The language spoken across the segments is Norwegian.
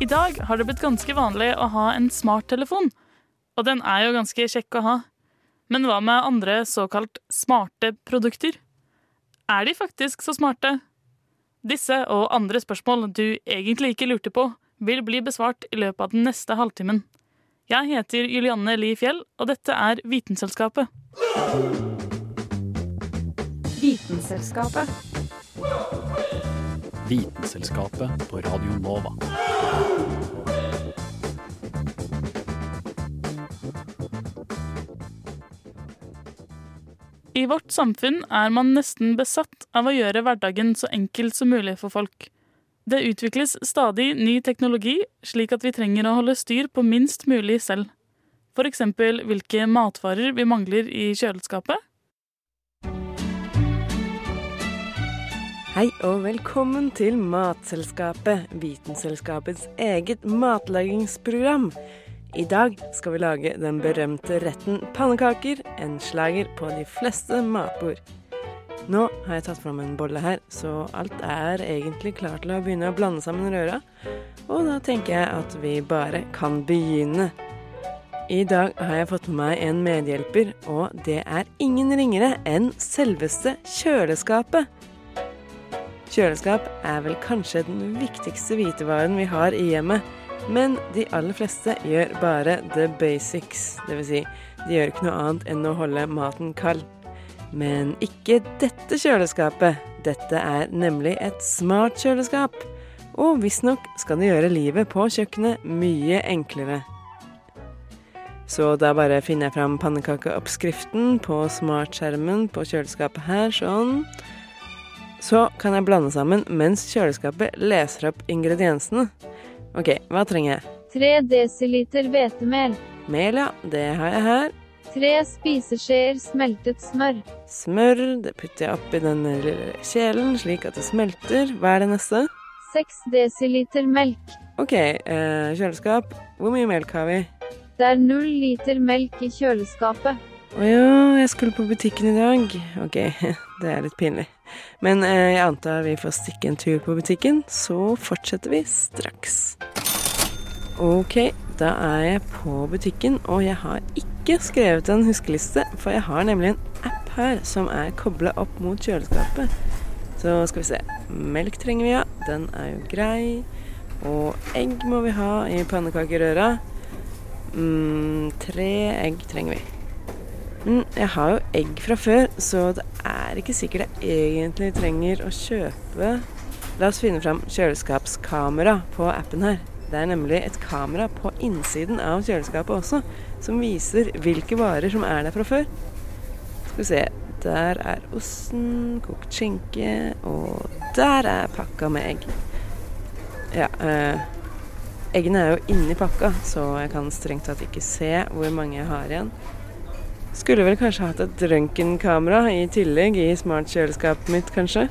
I dag har det blitt ganske vanlig å ha en smarttelefon, og den er jo ganske kjekk å ha. Men hva med andre såkalt smarte produkter? Er de faktisk så smarte? Disse og andre spørsmål du egentlig ikke lurte på, vil bli besvart i løpet av den neste halvtimen. Jeg heter Julianne Li Fjell, og dette er Vitenselskapet. Vitenselskapet. Vitenselskapet på Radio Nova. I vårt samfunn er man nesten besatt av å gjøre hverdagen så enkel som mulig for folk. Det utvikles stadig ny teknologi, slik at vi trenger å holde styr på minst mulig selv. Eksempel hvilke matvarer vi mangler i kjøleskapet, Hei og velkommen til Matselskapet, Vitenselskapets eget matlagingsprogram. I dag skal vi lage den berømte retten pannekaker, en slager på de fleste matbord. Nå har jeg tatt fram en bolle her, så alt er egentlig klart til å begynne å blande sammen røra. Og da tenker jeg at vi bare kan begynne. I dag har jeg fått med meg en medhjelper, og det er ingen ringere enn selveste kjøleskapet. Kjøleskap er vel kanskje den viktigste hvitevaren vi har i hjemmet, men de aller fleste gjør bare the basics, dvs. Si, de gjør ikke noe annet enn å holde maten kald. Men ikke dette kjøleskapet. Dette er nemlig et smart kjøleskap. Og visstnok skal det gjøre livet på kjøkkenet mye enklere. Så da bare finner jeg fram pannekakeoppskriften på smartskjermen på kjøleskapet her, sånn. Så kan jeg blande sammen mens kjøleskapet leser opp ingrediensene. Ok, hva trenger jeg? 3 desiliter hvetemel. Mel, ja. Det har jeg her. 3 spiseskjeer smeltet smør. Smør. Det putter jeg oppi den lille kjelen slik at det smelter. Hva er det neste? 6 desiliter melk. Ok, eh, kjøleskap. Hvor mye melk har vi? Det er null liter melk i kjøleskapet. Å ja, jeg skulle på butikken i dag. Ok, det er litt pinlig. Men eh, jeg antar vi får stikke en tur på butikken, så fortsetter vi straks. Ok, da er jeg på butikken, og jeg har ikke skrevet en huskeliste, for jeg har nemlig en app her som er kobla opp mot kjøleskapet. Så skal vi se. Melk trenger vi, ja. Den er jo grei. Og egg må vi ha i pannekakerøra. Mm, tre egg trenger vi. Men jeg har jo egg fra før, så det er ikke sikkert jeg egentlig trenger å kjøpe La oss finne fram kjøleskapskamera på appen her. Det er nemlig et kamera på innsiden av kjøleskapet også, som viser hvilke varer som er der fra før. Skal vi se Der er osten, kokt skinke, og der er pakka med egg. Ja, eh, eggene er jo inni pakka, så jeg kan strengt tatt ikke se hvor mange jeg har igjen. Skulle vel kanskje hatt et røntgenkamera i tillegg i smartkjøleskapet mitt, kanskje.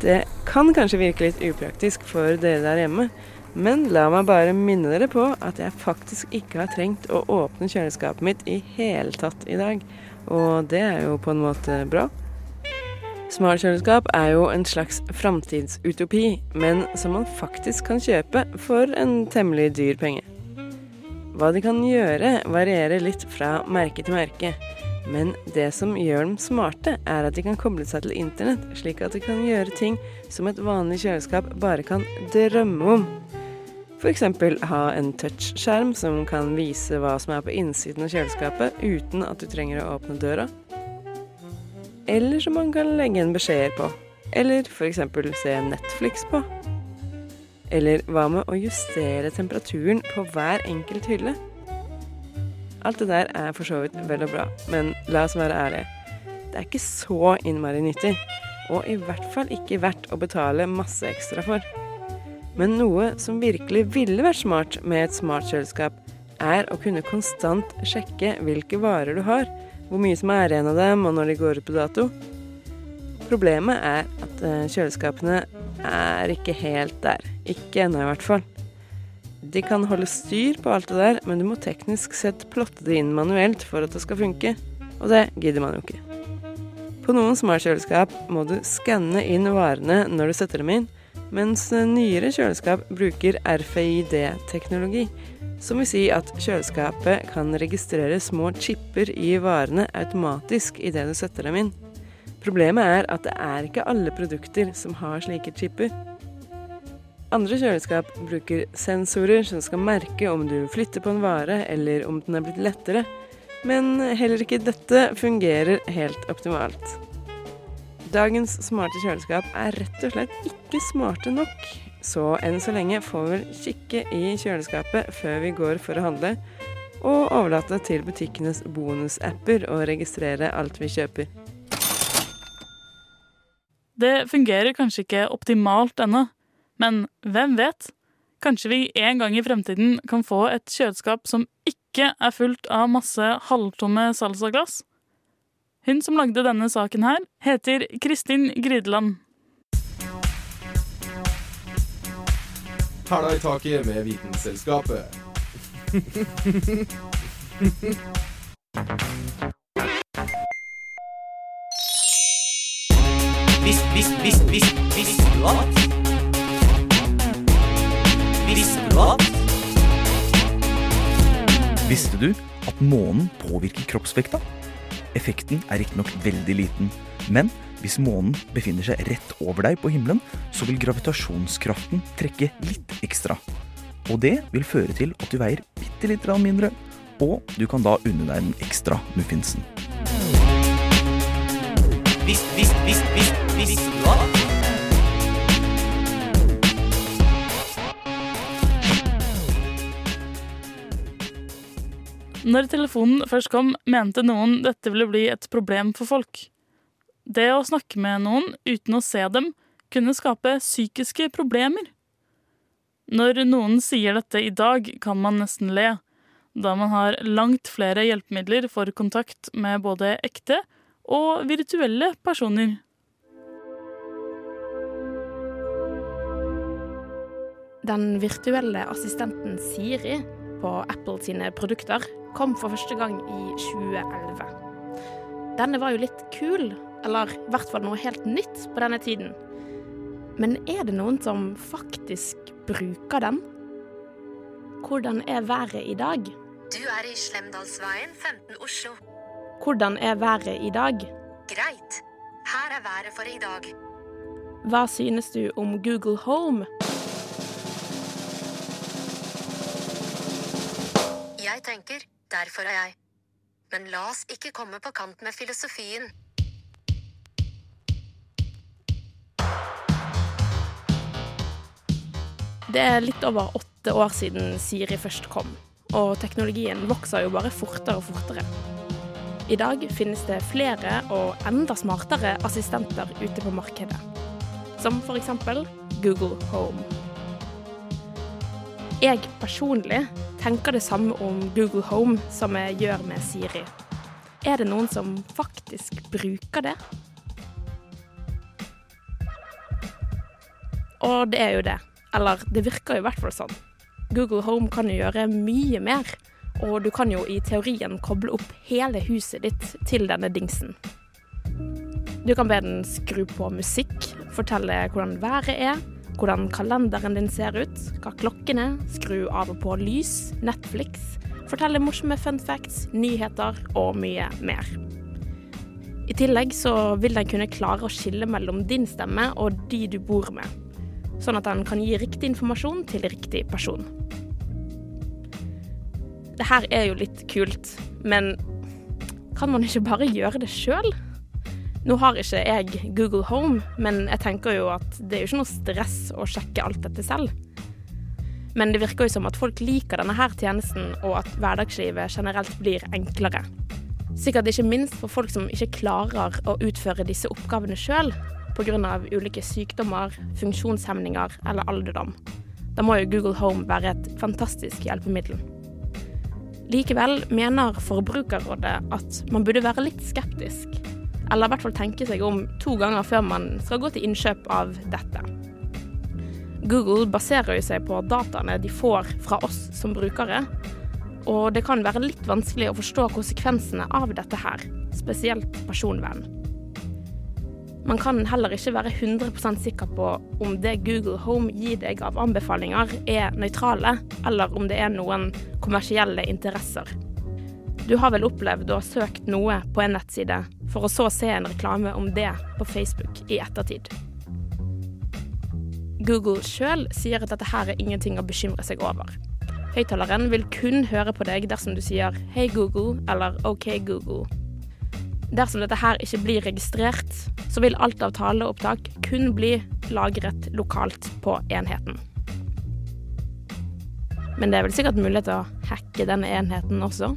Det kan kanskje virke litt upraktisk for dere der hjemme, men la meg bare minne dere på at jeg faktisk ikke har trengt å åpne kjøleskapet mitt i hele tatt i dag, og det er jo på en måte bra. Smartkjøleskap er jo en slags framtidsutopi, men som man faktisk kan kjøpe for en temmelig dyr penge. Hva de kan gjøre, varierer litt fra merke til merke. Men det som gjør dem smarte, er at de kan koble seg til internett, slik at de kan gjøre ting som et vanlig kjøleskap bare kan drømme om. F.eks. ha en touchskjerm som kan vise hva som er på innsiden av kjøleskapet, uten at du trenger å åpne døra. Eller som man kan legge en beskjeder på. Eller f.eks. se Netflix på. Eller hva med å justere temperaturen på hver enkelt hylle? Alt det der er for så vidt vel og bra, men la oss være ærlige. Det er ikke så innmari nyttig, og i hvert fall ikke verdt å betale masse ekstra for. Men noe som virkelig ville vært smart med et smartkjøleskap, er å kunne konstant sjekke hvilke varer du har, hvor mye som er igjen av dem, og når de går ut på dato. Problemet er at eh, kjøleskapene er ikke helt der. Ikke ennå, i hvert fall. De kan holde styr på alt det der, men du må teknisk sett plotte det inn manuelt for at det skal funke. Og det gidder man jo ikke. På noen smartkjøleskap må du skanne inn varene når du setter dem inn, mens nyere kjøleskap bruker RFID-teknologi, som vil si at kjøleskapet kan registrere små chipper i varene automatisk idet du setter dem inn. Problemet er at det er ikke alle produkter som har slike chipper. Andre kjøleskap bruker sensorer som skal merke om du flytter på en vare, eller om den er blitt lettere, men heller ikke dette fungerer helt optimalt. Dagens smarte kjøleskap er rett og slett ikke smarte nok, så enn så lenge får vi vel kikke i kjøleskapet før vi går for å handle, og overlate til butikkenes bonusapper å registrere alt vi kjøper. Det fungerer kanskje ikke optimalt ennå, men hvem vet? Kanskje vi en gang i fremtiden kan få et kjøleskap som ikke er fullt av masse halvtomme salsaglass? Hun som lagde denne saken her, heter Kristin Grydeland. Hæla i taket med Vitenselskapet. Visst, visst, visst, visst, visst du at? At? Visste du at månen påvirker kroppsvekta? Effekten er riktignok veldig liten, men hvis månen befinner seg rett over deg på himmelen, så vil gravitasjonskraften trekke litt ekstra. Og det vil føre til at du veier bitte litt mindre, og du kan da unne deg den ekstra muffinsen. Visst, visst, visst, visst, visst, du Når telefonen først kom, mente noen dette ville bli et problem for folk. Det å snakke med noen uten å se dem kunne skape psykiske problemer. Når noen sier dette i dag, kan man nesten le, da man har langt flere hjelpemidler for kontakt med både ekte og virtuelle personer. Den virtuelle assistenten Siri på Apple sine produkter kom for første gang i 2011. Denne var jo litt kul, eller i hvert fall noe helt nytt på denne tiden. Men er det noen som faktisk bruker den? Hvordan er været i dag? Du er i Slemdalsveien 15 Oslo. Hvordan er været i dag? Greit. Her er været for i dag. Hva synes du om Google Home? Jeg tenker, derfor er jeg. Men la oss ikke komme på kant med filosofien. Det er litt over åtte år siden Siri først kom, og teknologien vokser jo bare fortere og fortere. I dag finnes det flere og enda smartere assistenter ute på markedet. Som eksempel Google Home. Jeg personlig tenker det samme om Google Home som jeg gjør med Siri. Er det noen som faktisk bruker det? Og det er jo det. Eller det virker i hvert fall sånn. Google Home kan jo gjøre mye mer. Og du kan jo i teorien koble opp hele huset ditt til denne dingsen. Du kan be den skru på musikk, fortelle hvordan været er, hvordan kalenderen din ser ut, hva klokken er, skru av og på lys, Netflix, fortelle morsomme fun facts, nyheter og mye mer. I tillegg så vil den kunne klare å skille mellom din stemme og de du bor med, sånn at den kan gi riktig informasjon til riktig person. Det her er jo litt kult, men kan man ikke bare gjøre det sjøl? Nå har ikke jeg Google Home, men jeg tenker jo at det er jo ikke noe stress å sjekke alt dette selv. Men det virker jo som at folk liker denne her tjenesten, og at hverdagslivet generelt blir enklere. Sikkert ikke minst for folk som ikke klarer å utføre disse oppgavene sjøl pga. ulike sykdommer, funksjonshemninger eller alderdom. Da må jo Google Home være et fantastisk hjelpemiddel. Likevel mener Forbrukerrådet at man burde være litt skeptisk. Eller i hvert fall tenke seg om to ganger før man skal gå til innkjøp av dette. Google baserer jo seg på dataene de får fra oss som brukere, og det kan være litt vanskelig å forstå konsekvensene av dette her, spesielt personvern. Man kan heller ikke være 100% sikker på om det Google Home gir deg av anbefalinger, er nøytrale, eller om det er noen kommersielle interesser. Du har vel opplevd å ha søkt noe på en nettside, for å så se en reklame om det på Facebook i ettertid. Google sjøl sier at dette her er ingenting å bekymre seg over. Høyttaleren vil kun høre på deg dersom du sier 'Hei, Google' eller 'OK, Google'. Dersom dette her ikke blir registrert, så vil alt av taleopptak kun bli lagret lokalt på enheten. Men det er vel sikkert mulighet til å hacke denne enheten også?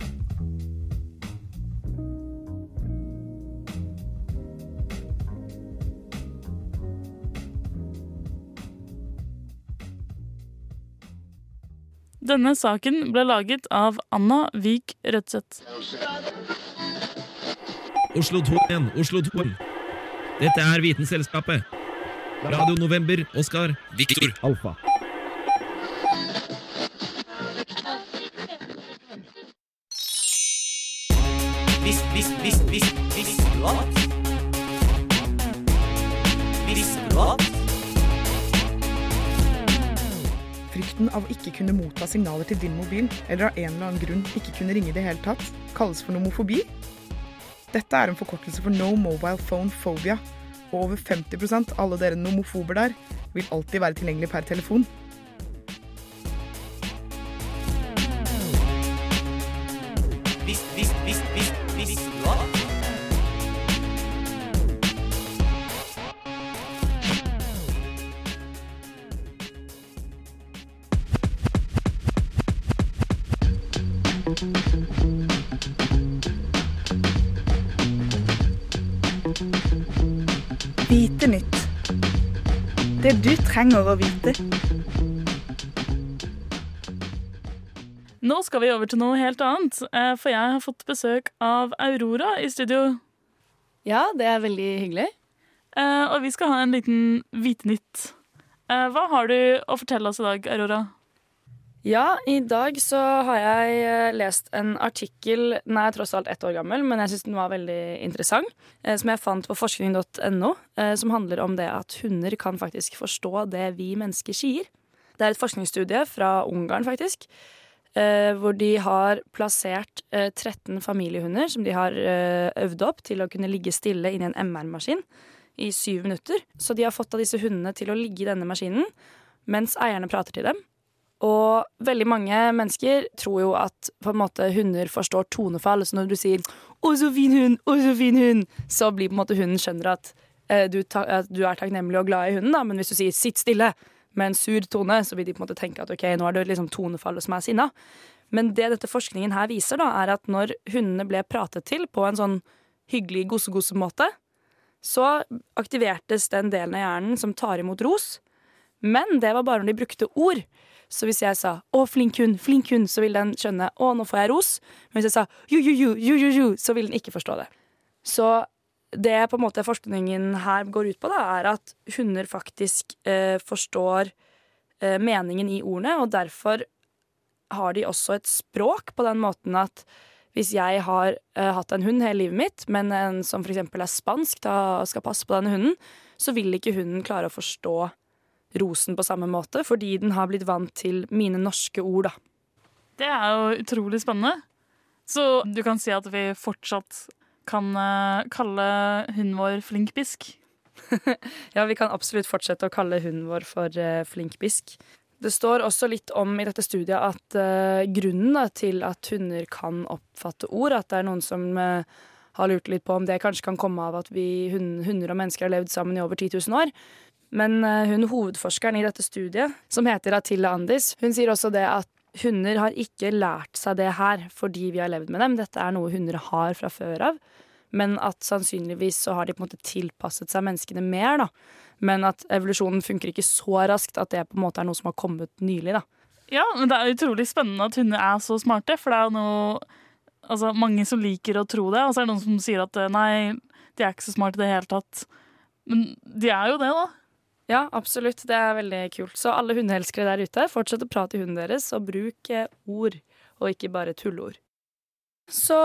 Denne saken ble laget av Anna Vik Rødseth. Oslo 2 igjen, Oslo 2. Dette er Vitenselskapet. Radio November, Oskar, Viktor, Alfa. Av å ikke kunne motta signaler til din mobil, eller av en eller annen grunn ikke kunne ringe i det hele tatt, kalles for nomofobi. Dette er en forkortelse for No Mobile Phone Phobia, og over 50 av alle dere nomofober der vil alltid være tilgjengelig per telefon. Du trenger å vite. Nå skal vi over til noe helt annet, eh, for jeg har fått besøk av Aurora i studio. Ja, det er veldig hyggelig. Eh, Og vi skal ha en liten Vitenytt. Eh, Hva har du å fortelle oss i dag, Aurora? Ja, i dag så har jeg eh, lest en artikkel Den er tross alt ett år gammel, men jeg syns den var veldig interessant. eh, Som jeg fant på forskning.no, eh, som handler om det at hunder kan faktisk forstå det vi mennesker sier. Det er et forskningsstudie fra Ungarn, faktisk. Hvor de har plassert eh, 13 familiehunder som de har øvd opp til å kunne ligge stille inni en MR-maskin i syv minutter. Så de har fått av disse hundene til å ligge i denne maskinen mens eierne prater til dem. Og veldig mange mennesker tror jo at på en måte hunder forstår tonefall. Så når du sier 'Å, så fin hund! Å, så fin hund!', så blir på en måte hunden skjønner at, eh, du, ta, at du er takknemlig og glad i hunden. Da. Men hvis du sier 'sitt stille' med en sur tone, så vil de på en måte tenke at ok, nå er det liksom tonefallet som er sinna. Men det dette forskningen her viser, da, er at når hundene ble pratet til på en sånn hyggelig gosse-gosse-måte, så aktivertes den delen av hjernen som tar imot ros. Men det var bare når de brukte ord. Så hvis jeg sa 'å, flink hund', flink hund, så vil den skjønne 'å, nå får jeg ros'. Men hvis jeg sa jo, jo, jo', så vil den ikke forstå det. Så det på en måte forskningen her går ut på, da, er at hunder faktisk eh, forstår eh, meningen i ordene, og derfor har de også et språk på den måten at hvis jeg har eh, hatt en hund hele livet mitt, men en som f.eks. er spansk da, skal passe på denne hunden, så vil ikke hunden klare å forstå rosen på samme måte, fordi den har blitt vant til mine norske ord, da. Det er jo utrolig spennende. Så du kan si at vi fortsatt kan eh, kalle hunden vår flinkbisk. Ja, vi kan absolutt fortsette å kalle hunden vår for uh, flinkbisk. Det står også litt om i dette studiet at uh, grunnen da, til at hunder kan oppfatte ord, at det er noen som uh, har lurt litt på om det kanskje kan komme av at vi hund, hunder og mennesker har levd sammen i over 10 000 år. Men eh, hun hovedforskeren i dette studiet, som heter Atilla Andis, hun sier også det at hunder har ikke lært seg det her fordi vi har levd med dem. Dette er noe hunder har fra før av. Men at sannsynligvis så har de på en måte tilpasset seg menneskene mer, da. Men at evolusjonen funker ikke så raskt at det på en måte er noe som har kommet nylig. da. Ja, men det er utrolig spennende at hunder er så smarte, for det er jo noe altså, mange som liker å tro det, og så er det noen som sier at eh, nei, de er ikke så smarte i det hele tatt. Men de er jo det, da. Ja, absolutt. Det er veldig kult. Så alle hundeelskere der ute, fortsett å prate i hunden deres, og bruk eh, ord, og ikke bare tulleord. Så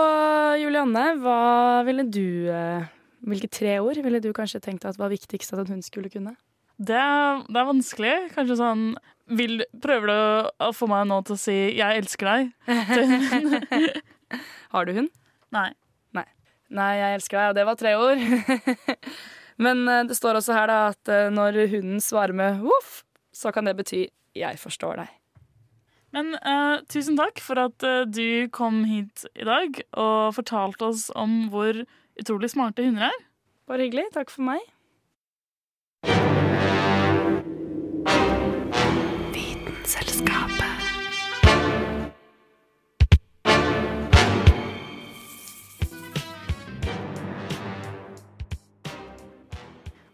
Julianne, hva ville du eh, Hvilke tre ord ville du kanskje tenkt at var viktigst at en hund skulle kunne? Det er, det er vanskelig. Kanskje sånn vil, Prøver du å få meg nå til å si 'jeg elsker deg'? Har du hund? Nei. Nei. Nei, jeg elsker deg, og det var tre ord. Men eh, det står også her da at eh, når hunden svarer med voff, så kan det bety 'jeg forstår deg'. Men uh, tusen takk for at du kom hit i dag og fortalte oss om hvor utrolig smarte hunder er. Bare hyggelig. Takk for meg. Vitenselskapet.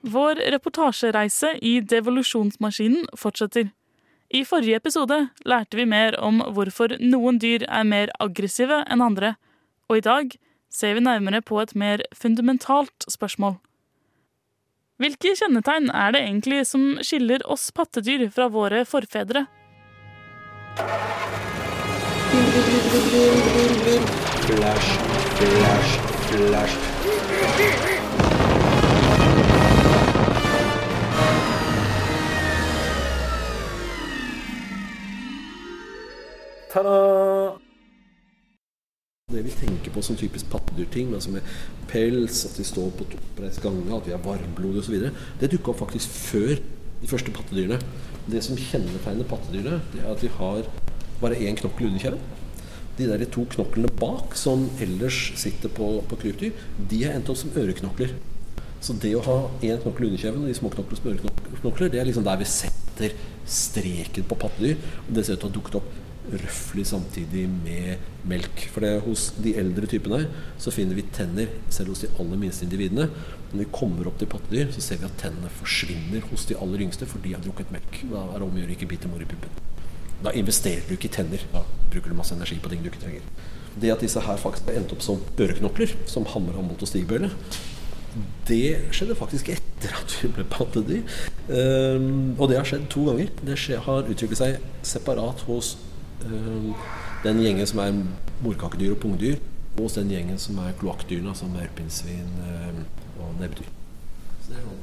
Vår reportasjereise i devolusjonsmaskinen fortsetter. I forrige episode lærte vi mer om hvorfor noen dyr er mer aggressive enn andre, og i dag ser vi nærmere på et mer fundamentalt spørsmål. Hvilke kjennetegn er det egentlig som skiller oss pattedyr fra våre forfedre? Flash, flash, flash. Ta-da! Det vi tenker på som typisk pattedyrting, altså er pels, at de står på oppreist gange, at vi er varmblodige osv., det dukka opp faktisk før de første pattedyrene. Det som kjennetegner pattedyrene, det er at de har bare én knokkel under kjeven. De der to knoklene bak, som ellers sitter på, på krypdyr, de er endt opp som øreknokler. Så det å ha én knokkel under kjeven og de små knoklene som øreknokler, det er liksom der vi setter streken på pattedyr. Og det ser ut til å ha dukket opp røftlig samtidig med melk. For det, hos de eldre typene her så finner vi tenner selv hos de aller minste individene. Når vi kommer opp til pattedyr, så ser vi at tennene forsvinner hos de aller yngste, for de har drukket melk. Da er det om å gjøre ikke bite mor i puppen. Da investerer du ikke i tenner. Da bruker du masse energi på ting du ikke trenger. Det at disse her faktisk har endt opp som øreknokler, som hammer, håndbolt og stigbøyle, det skjedde faktisk etter at vi ble pattedyr. Um, og det har skjedd to ganger. Det har utviklet seg separat hos den gjengen som er morkakedyr og pungdyr, og den gjengen som er kloakkdyrene, altså maurpinnsvin um, og nebbdyr. Sånn.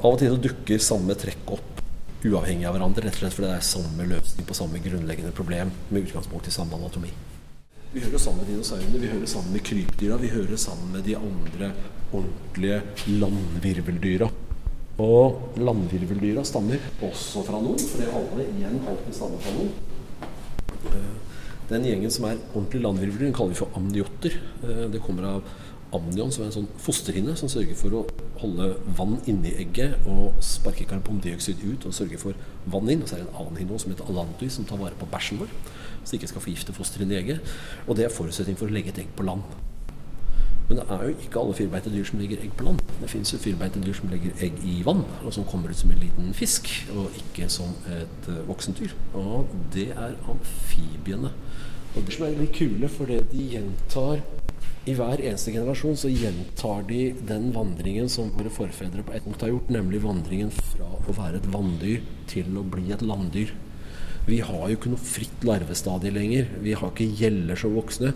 Av og til så dukker samme trekk opp uavhengig av hverandre, rett og slett fordi det er samme løsning på samme grunnleggende problem med utgangspunkt i samme anatomi. Vi hører sammen med dinosaurene, vi hører sammen med krypdyra, vi hører sammen med de andre ordentlige landvirveldyra. Og landvirveldyra stammer også fra nord, fordi alle igjen alltid stammer fra nord. Den gjengen som er ordentlig landvirvler, den kaller vi for amniotter. Det kommer av amnion, som er en sånn fosterhinne som sørger for å holde vann inni egget og sparke karbondioksid ut og sørge for vann inn. Og så er det en annen hinne som heter alantui, som tar vare på bæsjen vår, så det ikke skal forgifte fosteret i egget. Og det er forutsetning for å legge et egg på land. Men det er jo ikke alle firbeinte dyr som legger egg på land. Det fins firbeinte dyr som legger egg i vann, og som kommer ut som en liten fisk, og ikke som et uh, voksent dyr. Og det er amfibiene. Og det som er veldig kule, for det de gjentar i hver eneste generasjon så gjentar de den vandringen som våre forfedre på et punkt har gjort, nemlig vandringen fra å være et vanndyr til å bli et landdyr. Vi har jo ikke noe fritt larvestadie lenger. Vi har ikke gjeller som voksne.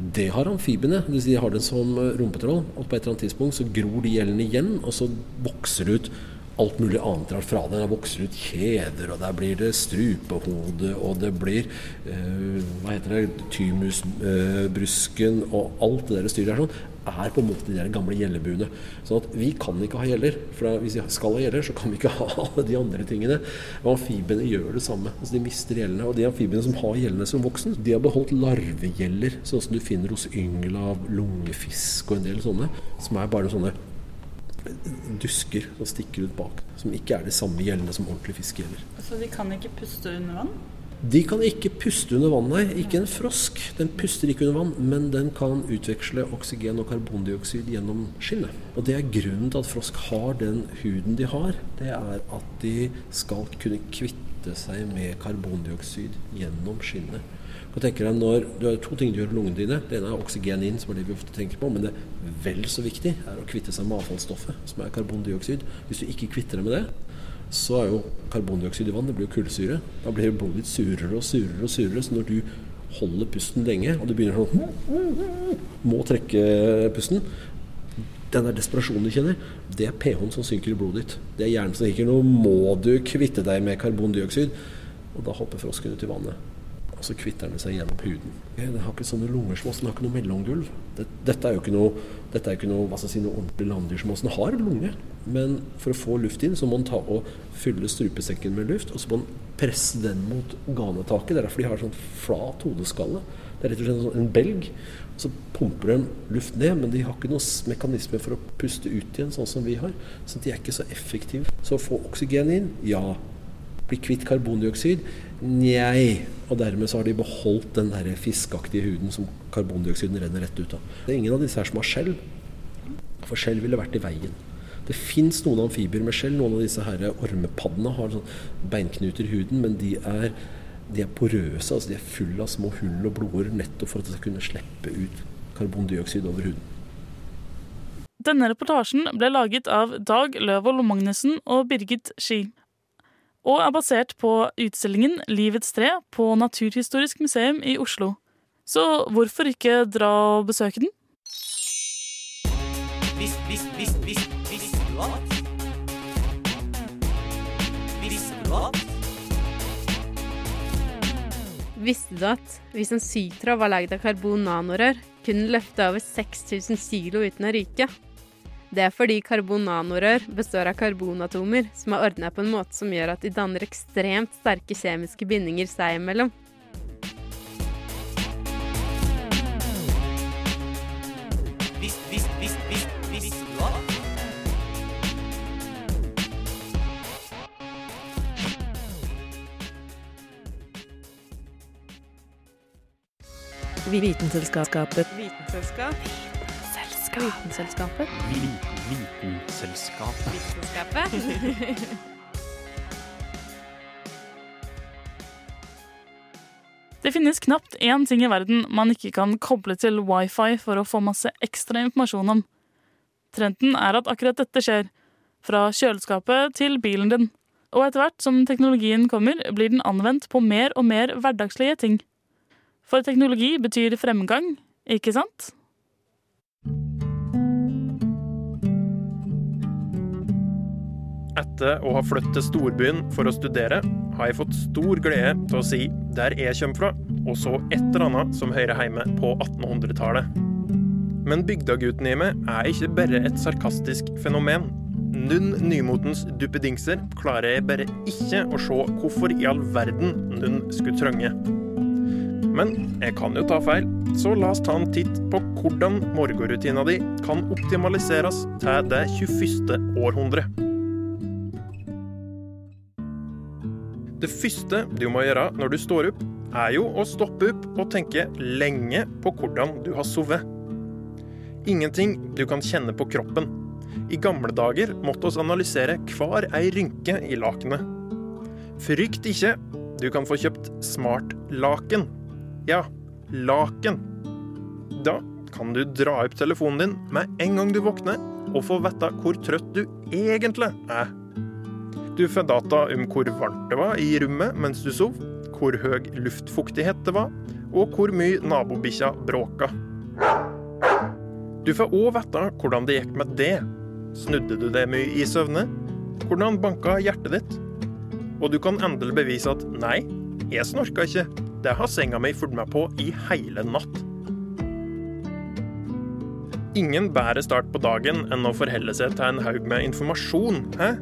Det har amfibiene. De har det som rumpetroll. Og på et eller annet tidspunkt så gror de gjellene igjen, og så vokser det ut alt mulig annet rart fra det. Det vokser ut kjeder, og der blir det strupehode, og det blir eh, hva heter det, tymusbrusken, eh, og alt det der styret der sånn, er på en måte de gamle gjellebuene. Sånn at vi kan ikke ha gjeller. For hvis vi skal ha gjeller, så kan vi ikke ha alle de andre tingene. Og amfibiene gjør det samme. Altså de mister gjellene. Og de amfibiene som har gjellene som voksen, de har beholdt larvegjeller, sånn som du finner hos ynglav, lungefisk og en del sånne, som er bare sånne dusker som stikker ut bak. Som ikke er de samme gjellene som ordentlige fiskegjeller. Så de kan ikke puste under vann? De kan ikke puste under vann, nei. Ikke en frosk. Den puster ikke under vann, men den kan utveksle oksygen og karbondioksid gjennom skinnet. Og det er grunnen til at frosk har den huden de har. Det er at de skal kunne kvitte seg med karbondioksid gjennom skinnet. Og tenker deg når Du har to ting du gjør i lungene dine. Det ene er oksygen inn, som er det vi ofte tenker på. Men det vel så viktig er å kvitte seg med avfallsstoffet, som er karbondioksid. Hvis du ikke kvitter deg med det, så er jo karbondioksid i vann det blir jo kullsyre. Da blir blodet ditt surere og surere og surere. Så når du holder pusten lenge, og du begynner sånn Må trekke pusten. Den der desperasjonen du kjenner, det er pH-en som synker i blodet ditt. Det er hjernen som sier nå må du kvitte deg med karbondioksid. Og da hopper frosken ut i vannet. Og så kvitter den seg gjennom huden. Den har ikke sånne oss, den har ikke noe mellomgulv. Dette er jo ikke noe, dette er ikke noe, hva skal jeg si, noe ordentlig landdyr som oss. Har lunge, men for å få luft inn, så må den ta og fylle strupesekken med luft. Og så må den presse den mot ganetaket. Det er derfor de har sånn flat hodeskalle. Det er rett og slett en belg. Så pumper den luft ned, men de har ikke noen mekanisme for å puste ut igjen, sånn som vi har. Så de er ikke så effektive. Så å få oksygen inn, ja. Bli kvitt karbondioksid? Njei. Og dermed så har de beholdt den der fiskeaktige huden som karbondioksiden renner rett ut av. Det er ingen av disse her som har skjell, for skjell ville vært i veien. Det fins noen amfibier med skjell. Noen av disse her ormepaddene har sånn beinknuter i huden, men de er, de er porøse. altså De er fulle av små hull og blodårer nettopp for at de skal kunne slippe ut karbondioksid over huden. Denne reportasjen ble laget av Dag Løvold Magnussen og Birgit Ski og er basert på utstillingen Livets tre på Naturhistorisk museum i Oslo. Så hvorfor ikke dra og besøke den? Vis, vis, vis, vis, visste du at? Visste du at? Visste du at hvis en sytråd var lagd av karbon-nanorør, kunne den løfte over 6000 kilo uten å ryke? Det er fordi karbon-nanorør består av karbonatomer som er ordna på en måte som gjør at de danner ekstremt sterke kjemiske bindinger seg imellom. Vitenselskapet. Vitenselskap. Vitenselskapet. Vitenselskapet. Vitenskapet. Det finnes knapt én ting i verden man ikke kan koble til wifi for å få masse ekstra informasjon om. Trenden er at akkurat dette skjer. Fra kjøleskapet til bilen din. Og etter hvert som teknologien kommer, blir den anvendt på mer og mer hverdagslige ting. For teknologi betyr fremgang, ikke sant? Etter å ha flyttet til storbyen for å studere, har jeg fått stor glede til å si der jeg kommer fra, og så et eller annet som hører hjemme på 1800-tallet. Men bygdagutten i meg er ikke bare et sarkastisk fenomen. Nunn nymotens duppedingser klarer jeg bare ikke å se hvorfor i all verden Nunn skulle trenge. Men jeg kan jo ta feil, så la oss ta en titt på hvordan morgenrutina di kan optimaliseres til det 21. århundre. Det første du må gjøre når du står opp, er jo å stoppe opp og tenke lenge på hvordan du har sovet. Ingenting du kan kjenne på kroppen. I gamle dager måtte oss analysere hver ei rynke i lakenet. Frykt ikke, du kan få kjøpt smartlaken. Ja, laken. Da kan du dra opp telefonen din med en gang du våkner, og få vite hvor trøtt du egentlig er. Du får data om hvor varmt det var i rommet mens du sov, hvor høy luftfuktighet det var, og hvor mye nabobikkja bråka. Du får òg vite hvordan det gikk med det. Snudde du det mye i søvne? Hvordan banka hjertet ditt? Og du kan endelig bevise at nei, jeg snorka ikke. Det har senga mi fulgt meg på i hele natt. Ingen bedre start på dagen enn å forholde seg til en haug med informasjon, hæ?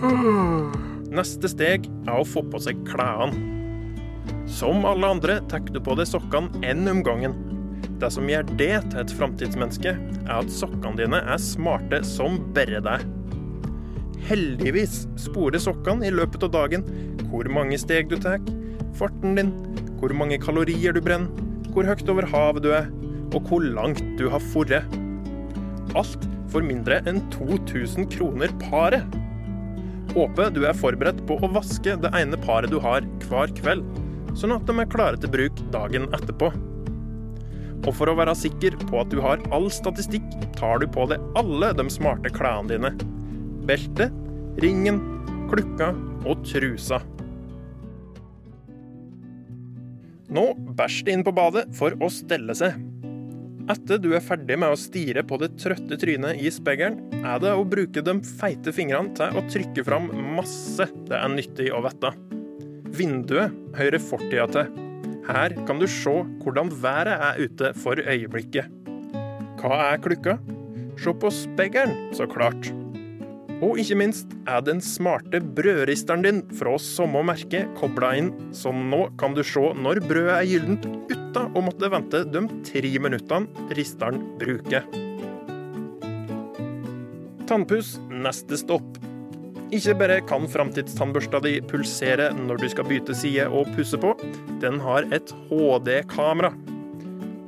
Neste steg er å få på seg klærne. Som alle andre tar du på deg sokkene én om gangen. Det som gjør det til et framtidsmenneske, er at sokkene dine er smarte som bare deg. Heldigvis sporer sokkene i løpet av dagen hvor mange steg du tar, farten din, hvor mange kalorier du brenner, hvor høyt over havet du er, og hvor langt du har forret. Alt for mindre enn 2000 kroner paret. Håper du er forberedt på å vaske det ene paret du har hver kveld, sånn at de er klare til bruk dagen etterpå. Og for å være sikker på at du har all statistikk, tar du på deg alle de smarte klærne dine. Beltet, ringen, klukka og trusa. Nå bæsj det inn på badet for å stelle seg. Etter du er ferdig med å stirre på det trøtte trynet i speilet, er det å bruke de feite fingrene til å trykke fram masse det er nyttig å vite. Vinduet hører fortida til. Her kan du se hvordan været er ute for øyeblikket. Hva er klukka? Se på speilet, så klart. Og ikke minst er den smarte brødristeren din fra samme merke kobla inn, så nå kan du se når brødet er gyllent uten å måtte vente de tre minuttene risteren bruker. Tannpuss neste stopp. Ikke bare kan framtidstannbørsta di pulsere når du skal bytte side og pusse på, den har et HD-kamera.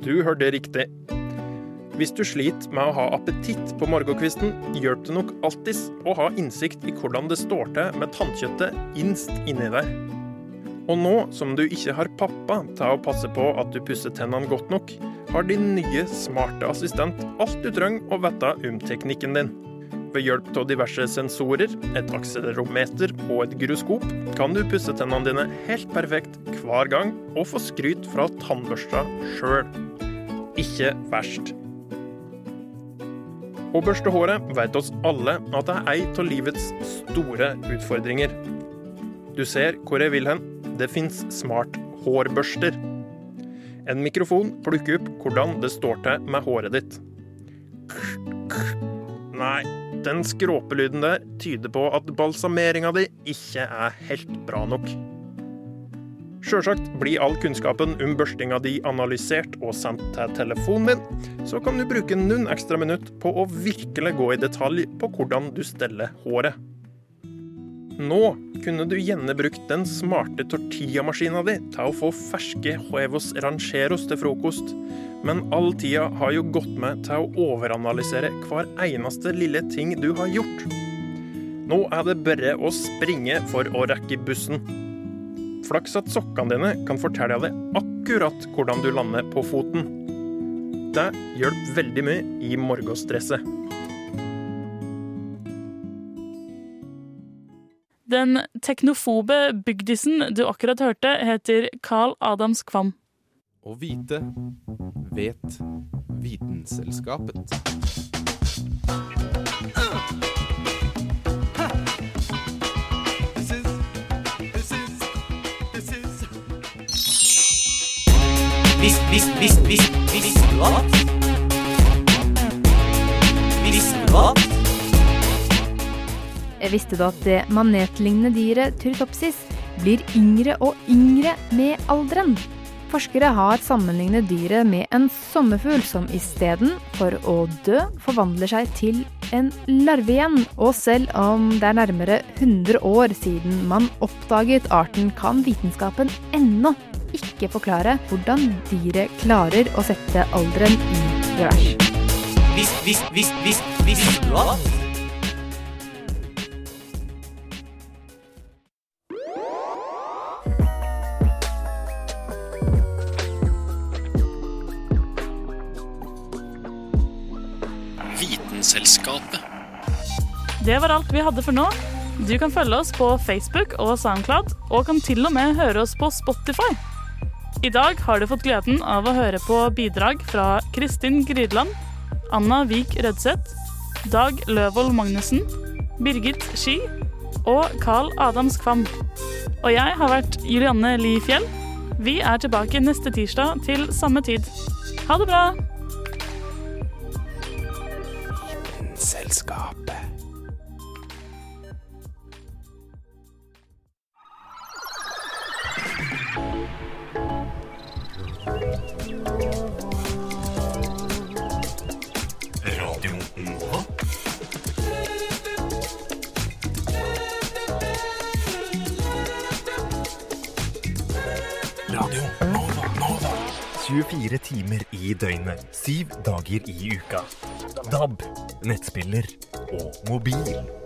Du hørte riktig. Hvis du sliter med å ha appetitt på morgenkvisten, hjelper det nok alltids å ha innsikt i hvordan det står til med tannkjøttet innst inni der. Og nå som du ikke har pappa til å passe på at du pusser tennene godt nok, har din nye, smarte assistent alt du trenger å vite om teknikken din. Ved hjelp av diverse sensorer, et akselerometer og et gyroskop kan du pusse tennene dine helt perfekt hver gang og få skryt fra tannbørsta sjøl. Ikke verst. Å børste håret vet oss alle at det er ei av livets store utfordringer. Du ser hvor jeg vil hen. Det fins smart hårbørster. En mikrofon plukker opp hvordan det står til med håret ditt. Nei, den skråpelyden der tyder på at balsameringa di ikke er helt bra nok. Sjølsagt blir all kunnskapen om børstinga di analysert og sendt til telefonen din, så kan du bruke noen ekstra minutt på å virkelig gå i detalj på hvordan du steller håret. Nå kunne du gjerne brukt den smarte tortillamaskina di til å få ferske huevos rancheros til frokost, men all tida har jo gått med til å overanalysere hver eneste lille ting du har gjort. Nå er det bare å springe for å rekke bussen. Flaks at sokkene dine kan fortelle deg akkurat hvordan du lander på foten. Det hjelper veldig mye i morgenstresset. Den teknofobe bygdisen du akkurat hørte, heter Carl Adams Kvam. Å vite vet Vitenselskapet. Visst, visst, visst, visst, visste du at? Visste du at? Visste du at det manetlignende dyret turtopsis blir yngre og yngre med alderen? Forskere har sammenlignet dyret med en sommerfugl som istedenfor å dø, forvandler seg til en larve igjen. Og selv om det er nærmere 100 år siden man oppdaget arten, kan vitenskapen ennå ikke forklare hvordan dyret klarer å sette alderen i revers. Visst, visst, visst, visst, visst, du at? Det var alt vi hadde for nå. Du kan følge oss på Facebook og Soundcloud, og kan til og med høre oss på Spotify. I dag har du fått gleden av å høre på bidrag fra Kristin Grydland, Anna Vik Rødseth, Dag Løvold Magnussen, Birgit Ski og Carl Adams Kvam. Og jeg har vært Julianne Li Fjell. Vi er tilbake neste tirsdag til samme tid. Ha det bra! Selskapet. Radio Nova? 24 timer i døgnet, 7 dager i uka. DAB, nettspiller og mobil.